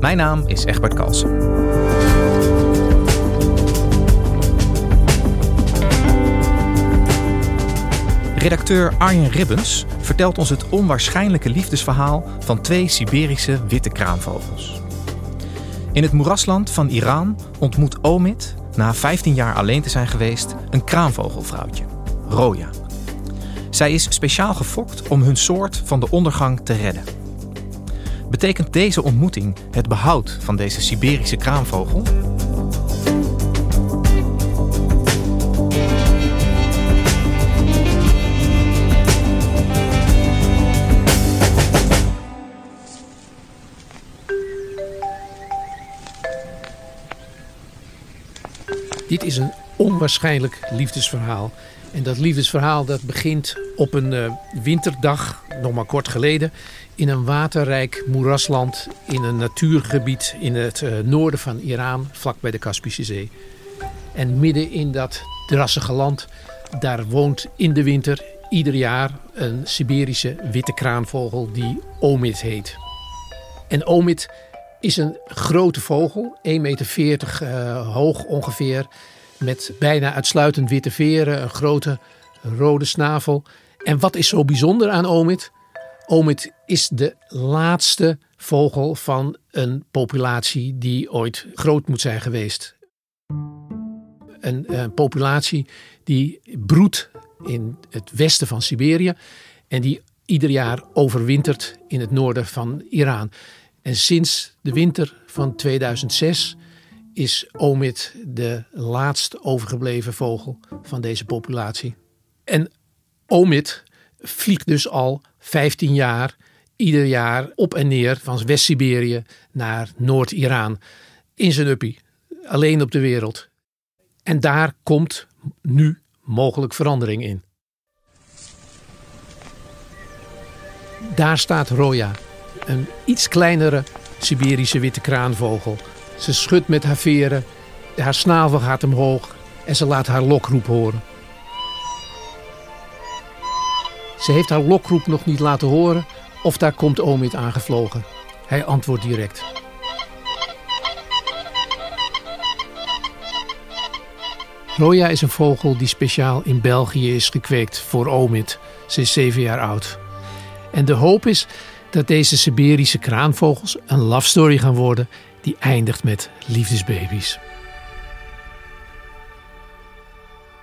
Mijn naam is Egbert Kalsen. Redacteur Arjen Ribbens vertelt ons het onwaarschijnlijke liefdesverhaal van twee Siberische witte kraanvogels. In het moerasland van Iran ontmoet Omid, na 15 jaar alleen te zijn geweest, een kraanvogelvrouwtje, Roja. Zij is speciaal gefokt om hun soort van de ondergang te redden. Betekent deze ontmoeting het behoud van deze Siberische kraanvogel? Dit is een onwaarschijnlijk liefdesverhaal. En dat liefdesverhaal dat begint op een uh, winterdag, nog maar kort geleden, in een waterrijk moerasland in een natuurgebied in het uh, noorden van Iran, vlak bij de Kaspische Zee. En midden in dat drassige land, daar woont in de winter ieder jaar een Siberische witte kraanvogel die Omid heet. En Omid is een grote vogel, 1,40 meter uh, hoog ongeveer, met bijna uitsluitend witte veren, een grote rode snavel. En wat is zo bijzonder aan Omid? Omid is de laatste vogel van een populatie die ooit groot moet zijn geweest. Een, een populatie die broedt in het westen van Siberië en die ieder jaar overwintert in het noorden van Iran. En sinds de winter van 2006 is Omid de laatst overgebleven vogel van deze populatie. En Omid vliegt dus al 15 jaar ieder jaar op en neer van West-Siberië naar Noord-Iran in zijn uppie, alleen op de wereld. En daar komt nu mogelijk verandering in. Daar staat Roya, een iets kleinere Siberische witte kraanvogel. Ze schudt met haar veren, haar snavel gaat omhoog en ze laat haar lokroep horen. Ze heeft haar lokroep nog niet laten horen of daar komt Omid aangevlogen. Hij antwoordt direct. Roya is een vogel die speciaal in België is gekweekt voor Omid. Ze is zeven jaar oud. En de hoop is dat deze Siberische kraanvogels een love story gaan worden die eindigt met liefdesbabies.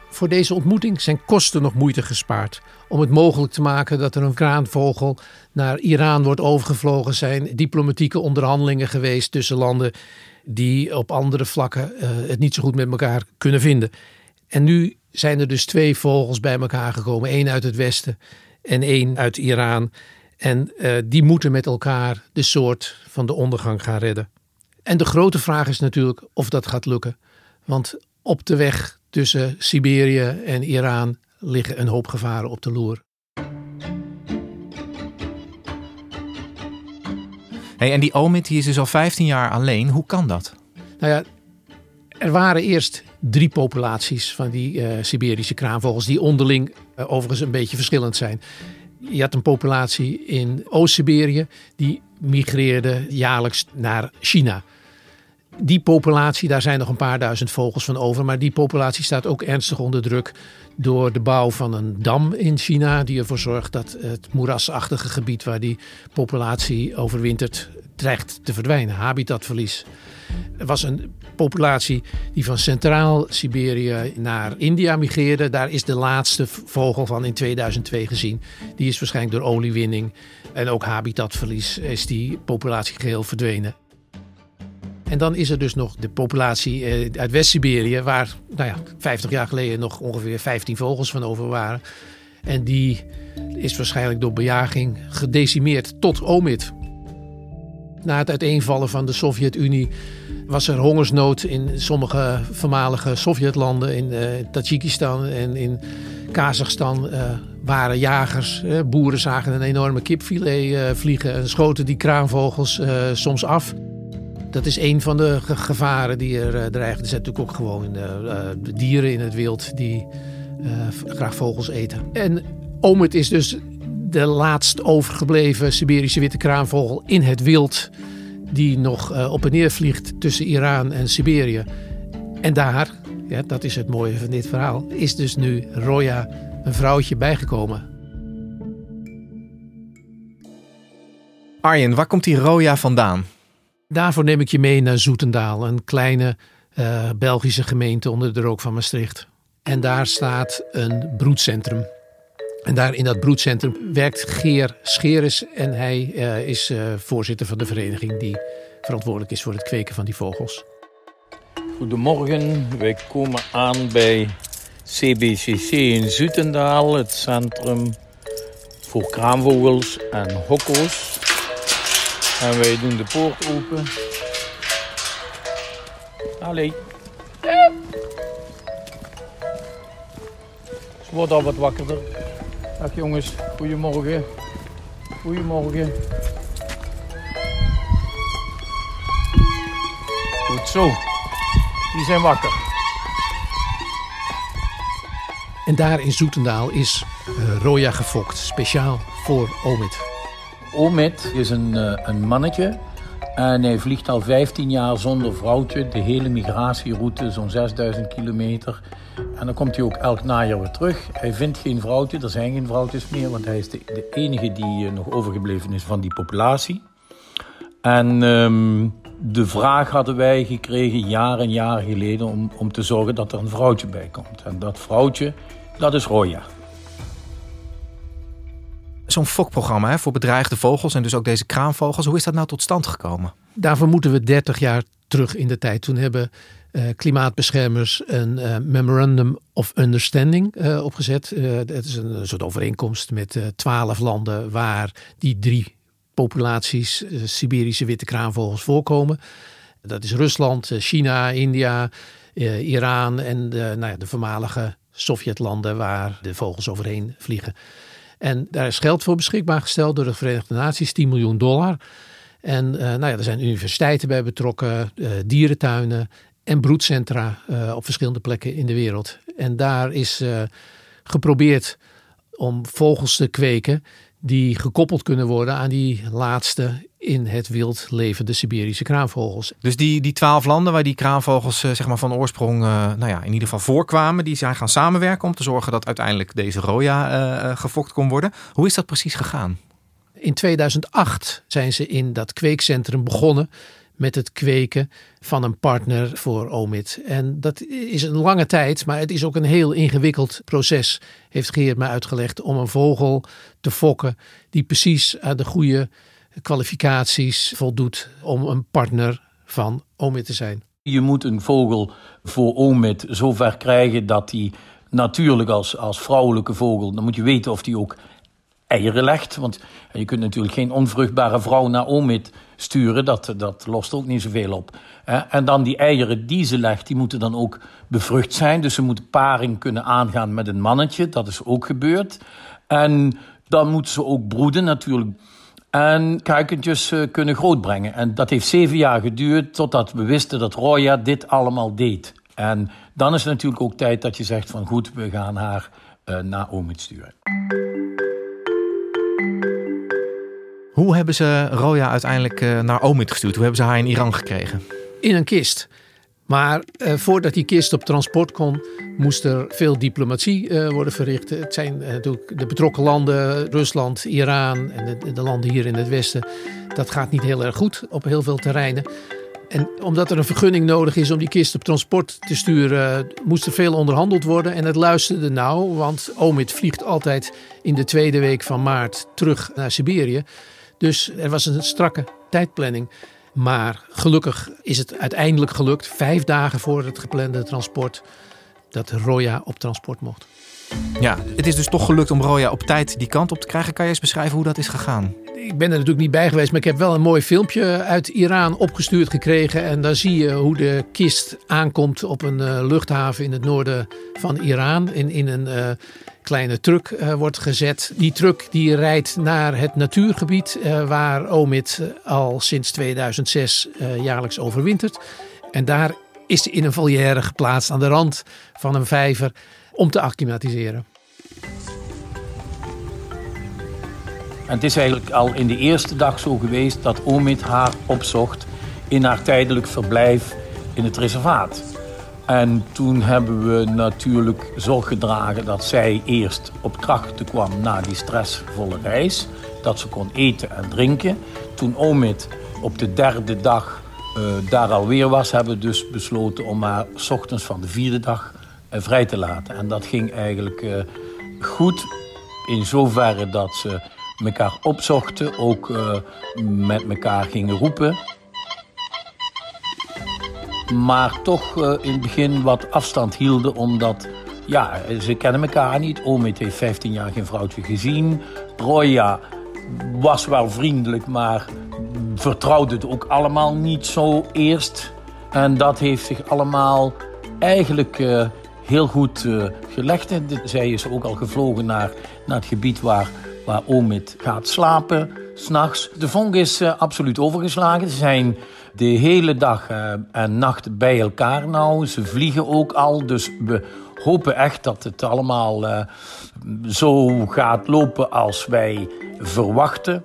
Voor deze ontmoeting zijn kosten nog moeite gespaard. Om het mogelijk te maken dat er een kraanvogel naar Iran wordt overgevlogen, zijn diplomatieke onderhandelingen geweest tussen landen die op andere vlakken uh, het niet zo goed met elkaar kunnen vinden. En nu zijn er dus twee vogels bij elkaar gekomen: één uit het westen en één uit Iran. En uh, die moeten met elkaar de soort van de ondergang gaan redden. En de grote vraag is natuurlijk of dat gaat lukken. Want op de weg tussen Siberië en Iran liggen een hoop gevaren op de loer. Hey, en die Omid die is dus al 15 jaar alleen. Hoe kan dat? Nou ja, er waren eerst drie populaties van die uh, Siberische kraanvogels, die onderling uh, overigens een beetje verschillend zijn. Je had een populatie in Oost-Siberië, die migreerde jaarlijks naar China. Die populatie, daar zijn nog een paar duizend vogels van over. Maar die populatie staat ook ernstig onder druk door de bouw van een dam in China. Die ervoor zorgt dat het moerasachtige gebied waar die populatie overwintert dreigt te verdwijnen, habitatverlies. Er was een populatie die van Centraal-Siberië naar India migreerde. Daar is de laatste vogel van in 2002 gezien. Die is waarschijnlijk door oliewinning en ook habitatverlies is die populatie geheel verdwenen. En dan is er dus nog de populatie eh, uit West-Siberië, waar nou ja, 50 jaar geleden nog ongeveer 15 vogels van over waren. En die is waarschijnlijk door bejaging gedecimeerd tot omid. Na het uiteenvallen van de Sovjet-Unie was er hongersnood in sommige voormalige Sovjetlanden. In uh, Tajikistan en in Kazachstan uh, waren jagers, boeren zagen een enorme kipfilet vliegen en schoten die kraanvogels soms af. Dat is een van de gevaren die er dreigen. Er zijn natuurlijk ook gewoon dieren in het wild die graag vogels eten. En Omid is dus de laatst overgebleven Siberische witte kraanvogel in het wild. Die nog uh, op en neer vliegt tussen Iran en Siberië. En daar, ja, dat is het mooie van dit verhaal, is dus nu Roya een vrouwtje bijgekomen. Arjen, waar komt die Roya vandaan? Daarvoor neem ik je mee naar Zoetendaal, een kleine uh, Belgische gemeente onder de rook van Maastricht. En daar staat een broedcentrum. En daar in dat broedcentrum werkt Geer Scheres en hij uh, is uh, voorzitter van de vereniging die verantwoordelijk is voor het kweken van die vogels. Goedemorgen, wij komen aan bij CBCC in Zutendaal, het centrum voor kraanvogels en hokko's. En wij doen de poort open. Allee. Ze wordt al wat wakkerder. Dag jongens, goedemorgen. Goedemorgen. Goed zo. Die zijn wakker. En daar in Zoetendaal is uh, Roya gefokt, speciaal voor Omid. Omid is een, uh, een mannetje en hij vliegt al 15 jaar zonder vrouwtje. De hele migratieroute, zo'n 6000 kilometer. En dan komt hij ook elk najaar weer terug. Hij vindt geen vrouwtje, er zijn geen vrouwtjes meer, want hij is de, enige die uh, nog overgebleven is van die populatie. En um, de vraag hadden wij gekregen jaren en jaren geleden om, om te zorgen dat er een vrouwtje bij komt. En dat vrouwtje, dat is Roya. Zo'n fokprogramma hè, voor bedreigde vogels en dus ook deze kraanvogels. Hoe is dat nou tot stand gekomen? Daarvoor moeten we 30 jaar terug in de tijd. Toen hebben uh, klimaatbeschermers een uh, Memorandum of Understanding uh, opgezet. het is een, een, soort overeenkomst met twaalf landen waar die drie populaties Siberische witte kraanvogels voorkomen. Dat is Rusland, China, India, Iran en de, nou ja, de voormalige Sovjetlanden waar de vogels overheen vliegen. En daar is geld voor beschikbaar gesteld door de Verenigde Naties, 10 miljoen dollar. En uh, nou ja, er zijn universiteiten bij betrokken, uh, dierentuinen en broedcentra uh, op verschillende plekken in de wereld. En daar is geprobeerd om vogels te kweken die gekoppeld kunnen worden aan die laatste in het wild levende Siberische kraanvogels. Dus die, die twaalf landen waar die kraanvogels uh, zeg maar van oorsprong uh, nou ja, in ieder geval voorkwamen, die zijn gaan samenwerken om te zorgen dat uiteindelijk deze roya uh, gefokt kon worden. Hoe is dat precies gegaan? In 2008 zijn ze in dat kweekcentrum begonnen met het kweken van een partner voor OMID. En dat is een lange tijd, maar het is ook een heel ingewikkeld proces, heeft Geert mij uitgelegd, om een vogel te fokken die precies aan de goede kwalificaties voldoet om een partner van OMID te zijn. Je moet een vogel voor OMID zover krijgen dat hij natuurlijk als, als vrouwelijke vogel, dan moet je weten of die ook eieren legt. Want je kunt natuurlijk geen onvruchtbare vrouw naar OMID sturen, dat, dat lost ook niet zoveel op. En dan die eieren die ze legt, die moeten dan ook bevrucht zijn. Dus ze moeten paring kunnen aangaan met een mannetje, dat is ook gebeurd. En dan moeten ze ook broeden natuurlijk. En kuikentjes uh, kunnen grootbrengen. En dat heeft zeven jaar geduurd totdat we wisten dat Roya dit allemaal deed. En dan is het natuurlijk ook tijd dat je zegt van goed, we gaan haar uh, naar Omid sturen. Hoe hebben ze Roya uiteindelijk uh, naar Omid gestuurd? Hoe hebben ze haar in Iran gekregen? In een kist. Maar eh, voordat die kist op transport kon, moest er veel diplomatie eh, worden verricht. Het zijn eh, natuurlijk de betrokken landen, Rusland, Iran en de, de, landen hier in het Westen. Dat gaat niet heel erg goed op heel veel terreinen. En omdat er een vergunning nodig is om die kist op transport te sturen, moest er veel onderhandeld worden. En het luisterde nauw, want Omid vliegt altijd in de tweede week van maart terug naar Siberië. Dus er was een strakke tijdplanning. Maar gelukkig is het uiteindelijk gelukt, vijf dagen voor het geplande transport, dat Roya op transport mocht. Ja, het is dus toch gelukt om Roya op tijd die kant op te krijgen. Kan je eens beschrijven hoe dat is gegaan? Ik ben er natuurlijk niet bij geweest, maar ik heb wel een mooi filmpje uit Iran opgestuurd gekregen. En daar zie je hoe de kist aankomt op een uh, luchthaven in het noorden van Iran. In, in een uh, kleine truck uh, wordt gezet. Die truck die rijdt naar het natuurgebied waar Omid al sinds 2006 jaarlijks overwintert. En daar is hij in een volière geplaatst aan de rand van een vijver om te acclimatiseren. En het is eigenlijk al in de eerste dag zo geweest dat Omid haar opzocht in haar tijdelijk verblijf in het reservaat. En toen hebben we natuurlijk zorg gedragen dat zij eerst op krachten kwam na die stressvolle reis. Dat ze kon eten en drinken. Toen Omid op de derde dag uh, daar alweer was, hebben we dus besloten om haar ochtends van de vierde dag vrij te laten. En dat ging eigenlijk uh, goed in zoverre dat ze elkaar opzochten, ook uh, met elkaar gingen roepen. Maar toch in het begin wat afstand hielden, omdat ja, ze kennen elkaar niet. Omid heeft 15 jaar geen vrouwtje gezien. Roya was wel vriendelijk, maar vertrouwde het ook allemaal niet zo eerst. En dat heeft zich allemaal eigenlijk heel goed uh, gelegd. Zij is ook al gevlogen naar, naar het gebied waar waar Omid gaat slapen s'nachts. De vonk is uh, absoluut overgeslagen. Ze zijn de hele dag uh, en nacht bij elkaar nou. Ze vliegen ook al, dus we hopen echt dat het allemaal zo gaat lopen als wij verwachten.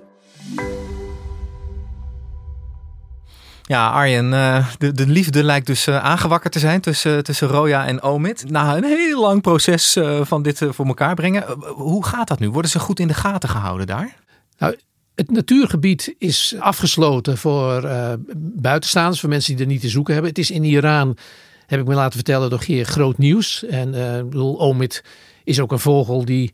Ja, Arjen, de, de liefde lijkt dus aangewakkerd te zijn tussen, tussen Roya en Omid. Na een heel lang proces van dit voor elkaar brengen. Hoe gaat dat nu? Worden ze goed in de gaten gehouden daar? Nou, het natuurgebied is afgesloten voor uh, buitenstaanders, voor mensen die er niet te zoeken hebben. Het is in Iran, heb ik me laten vertellen, door Geer groot nieuws. En uh, Omid is ook een vogel die,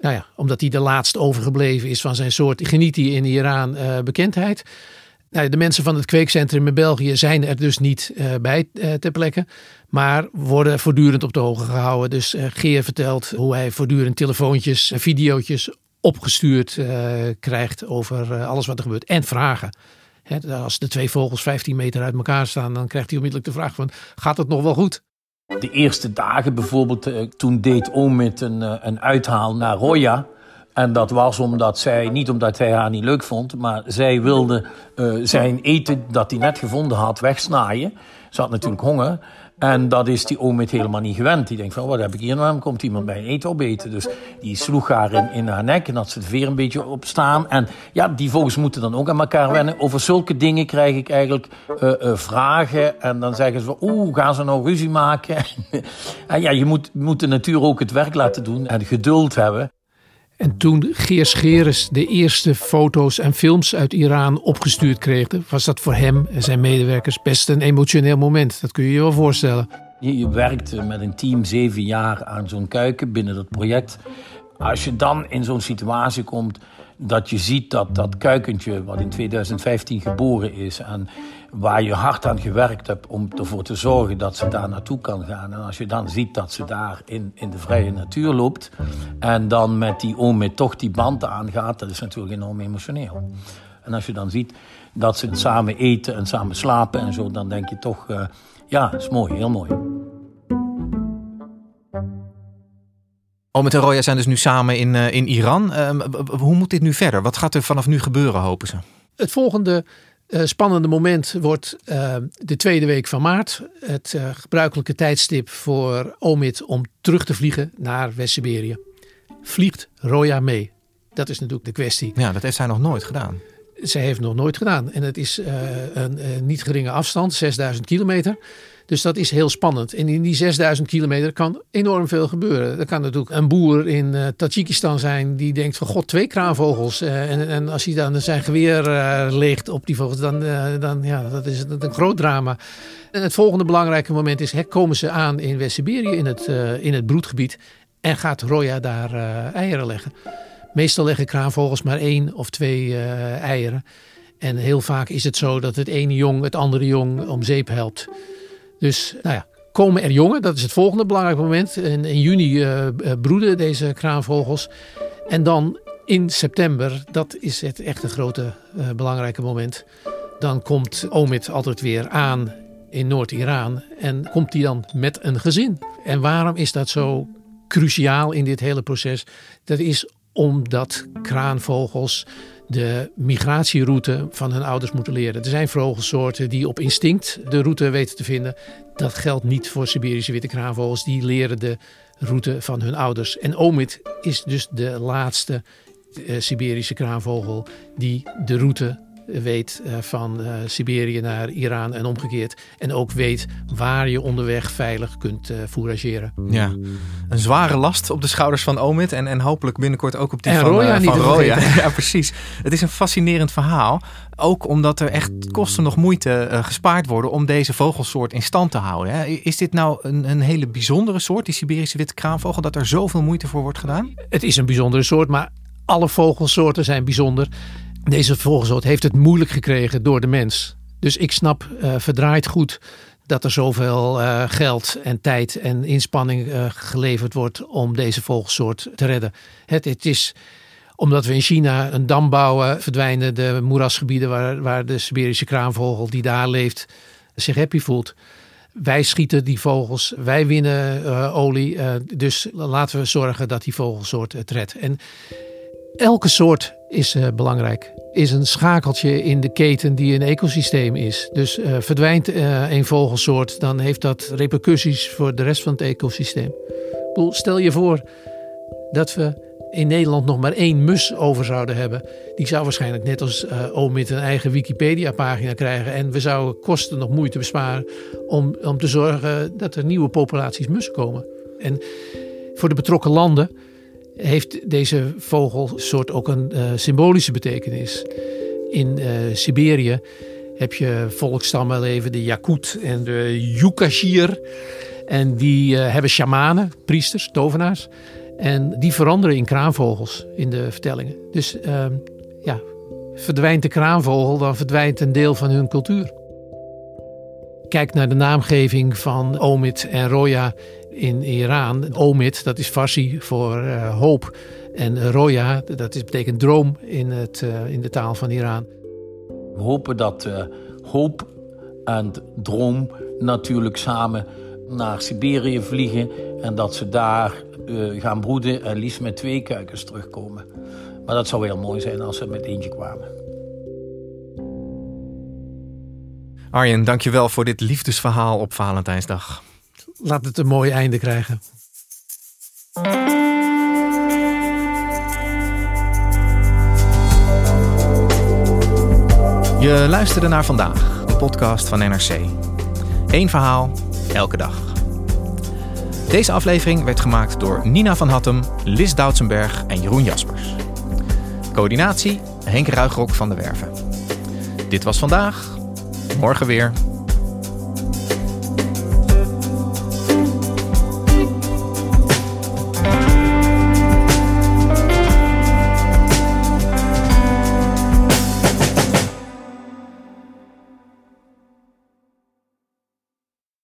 nou ja, omdat hij de laatst overgebleven is van zijn soort, geniet hij in Iran bekendheid. Nou, de mensen van het kweekcentrum in België zijn er dus niet uh, bij uh, ter plekke. Maar worden voortdurend op de hoogte gehouden. Dus uh, Geer vertelt hoe hij voortdurend telefoontjes en videootjes opgestuurd krijgt over alles wat er gebeurt. En vragen. Als de twee vogels 15 meter uit elkaar staan, dan krijgt hij onmiddellijk de vraag van, gaat het nog wel goed? De eerste dagen bijvoorbeeld, toen deed Omid een, een uithaal naar Roya. En dat was omdat zij, niet omdat hij haar niet leuk vond, maar zij wilde uh, zijn eten dat hij net gevonden had wegsnaaien. Ze had natuurlijk honger. En dat is die Omid helemaal niet gewend. Die denkt van, wat heb ik hier nou? komt iemand mijn eten opeten. Dus die sloeg haar in, in haar nek en had ze het veer een beetje op staan. En ja, die vogels moeten dan ook aan elkaar wennen. Over zulke dingen krijg ik eigenlijk uh, uh, vragen. En dan zeggen ze oeh, gaan ze nou ruzie maken? en ja, je moet, moet de natuur ook het werk laten doen en geduld hebben. En toen Geer Scheres de eerste foto's en films uit Iran opgestuurd kreeg, was dat voor hem en zijn medewerkers best een emotioneel moment. Dat kun je je wel voorstellen. Je, je met een team zeven jaar aan zo'n kuiken binnen dat project. Als je dan in zo'n situatie komt dat je ziet dat dat kuikentje, wat in 2015 geboren is en waar je hard aan gewerkt hebt om ervoor te zorgen dat ze daar naartoe kan gaan. En als je dan ziet dat ze daar in, in de vrije natuur loopt en dan met die oom met toch die band aangaat, dat is natuurlijk enorm emotioneel. En als je dan ziet dat ze samen eten en samen slapen en zo, dan denk je toch, uh, ja, dat is mooi, heel mooi. Omid en Roya zijn dus nu samen in, uh, in Iran. Uh, hoe moet dit nu verder? Wat gaat er vanaf nu gebeuren, hopen ze? Het volgende uh, spannende moment wordt de tweede week van maart. Het gebruikelijke tijdstip voor Omid om terug te vliegen naar West-Siberië. Vliegt Roya mee? Dat is natuurlijk de kwestie. Ja, dat heeft hij nog nooit gedaan. Ze heeft nog nooit gedaan. En het is uh, een, een, niet geringe afstand, 6000 kilometer. Dus dat is heel spannend. En in die 6000 kilometer kan enorm veel gebeuren. Er kan natuurlijk een boer in uh, Tajikistan zijn die denkt van god, twee kraanvogels. En, en, als hij dan zijn geweer uh, leegt op die vogels, dan, dan ja, dat is een groot drama. En het volgende belangrijke moment is, hè, komen ze aan in West-Siberië, in, het in het broedgebied. En gaat Roya daar eieren leggen. Meestal leggen kraanvogels maar één of twee eieren. En heel vaak is het zo dat het ene jong het andere jong om zeep helpt. Dus nou ja, komen er jongen, dat is het volgende belangrijke moment. In, in juni uh, broeden deze kraanvogels. En dan in september, dat is het echt een grote belangrijke moment. Dan komt Omid altijd weer aan in Noord-Iran en komt hij dan met een gezin. En waarom is dat zo cruciaal in dit hele proces? Dat is omdat kraanvogels de migratieroute van hun ouders moeten leren. Er zijn vogelsoorten die op instinct de route weten te vinden. Dat geldt niet voor Siberische witte kraanvogels. Die leren de route van hun ouders. En Omid is dus de laatste uh, Siberische kraanvogel die de route weet uh, van uh, Siberië naar Iran en omgekeerd. En ook weet waar je onderweg veilig kunt uh, fourageren. Ja, een zware last op de schouders van Omid en, en hopelijk binnenkort ook op die en van Roya. van Roya. ja, precies. Het is een fascinerend verhaal. Ook omdat er echt kosten nog moeite gespaard worden om deze vogelsoort in stand te houden. Hè. Is dit nou een, een hele bijzondere soort, die Siberische witte kraanvogel, dat er zoveel moeite voor wordt gedaan? Het is een bijzondere soort, maar alle vogelsoorten zijn bijzonder. Deze vogelsoort heeft het moeilijk gekregen door de mens. Dus ik snap uh, verdraaid goed dat er zoveel uh, geld en tijd en inspanning uh, geleverd wordt om deze vogelsoort te redden. Het, het, is omdat we in China een dam bouwen, verdwijnen de moerasgebieden waar, waar de Siberische kraanvogel die daar leeft zich happy voelt. Wij schieten die vogels, wij winnen olie. dus laten we zorgen dat die vogelsoort het redt. En elke soort is uh, belangrijk. Is een schakeltje in de keten die een ecosysteem is. Dus uh, verdwijnt uh, een vogelsoort, dan heeft dat repercussies voor de rest van het ecosysteem. Stel je voor dat we in Nederland nog maar één mus over zouden hebben. Die zou waarschijnlijk net als Omid een eigen Wikipedia-pagina krijgen. En we zouden kosten nog moeite besparen om, om te zorgen dat er nieuwe populaties mussen komen. En voor de betrokken landen heeft deze vogelsoort ook een uh, symbolische betekenis. In uh, Siberië heb je volkstammen leven, de Yakut en de Yukashir. En die uh, hebben shamanen, priesters, tovenaars. En die veranderen in kraanvogels in de vertellingen. Dus ja, verdwijnt de kraanvogel, dan verdwijnt een deel van hun cultuur. Kijk naar de naamgeving van Omid en Roya in Iran. Omid, dat is Farsi voor uh, hoop. En Roya, dat is, betekent droom in, het, uh, in de taal van Iran. We hopen dat uh, hoop en droom natuurlijk samen naar Siberië vliegen. En dat ze daar gaan broeden en liefst met twee kuikens terugkomen. Maar dat zou heel mooi zijn als ze met eentje kwamen. Arjen, dankjewel voor dit liefdesverhaal op Valentijnsdag. Laat het een mooi einde krijgen. Je luisterde naar vandaag, de podcast van NRC. Eén verhaal, elke dag. Deze aflevering werd gemaakt door Nina van Hattem, Lis Doutsenberg en Jeroen Jaspers. Coördinatie Henk Ruigrok van de Werven. Dit was vandaag, morgen weer.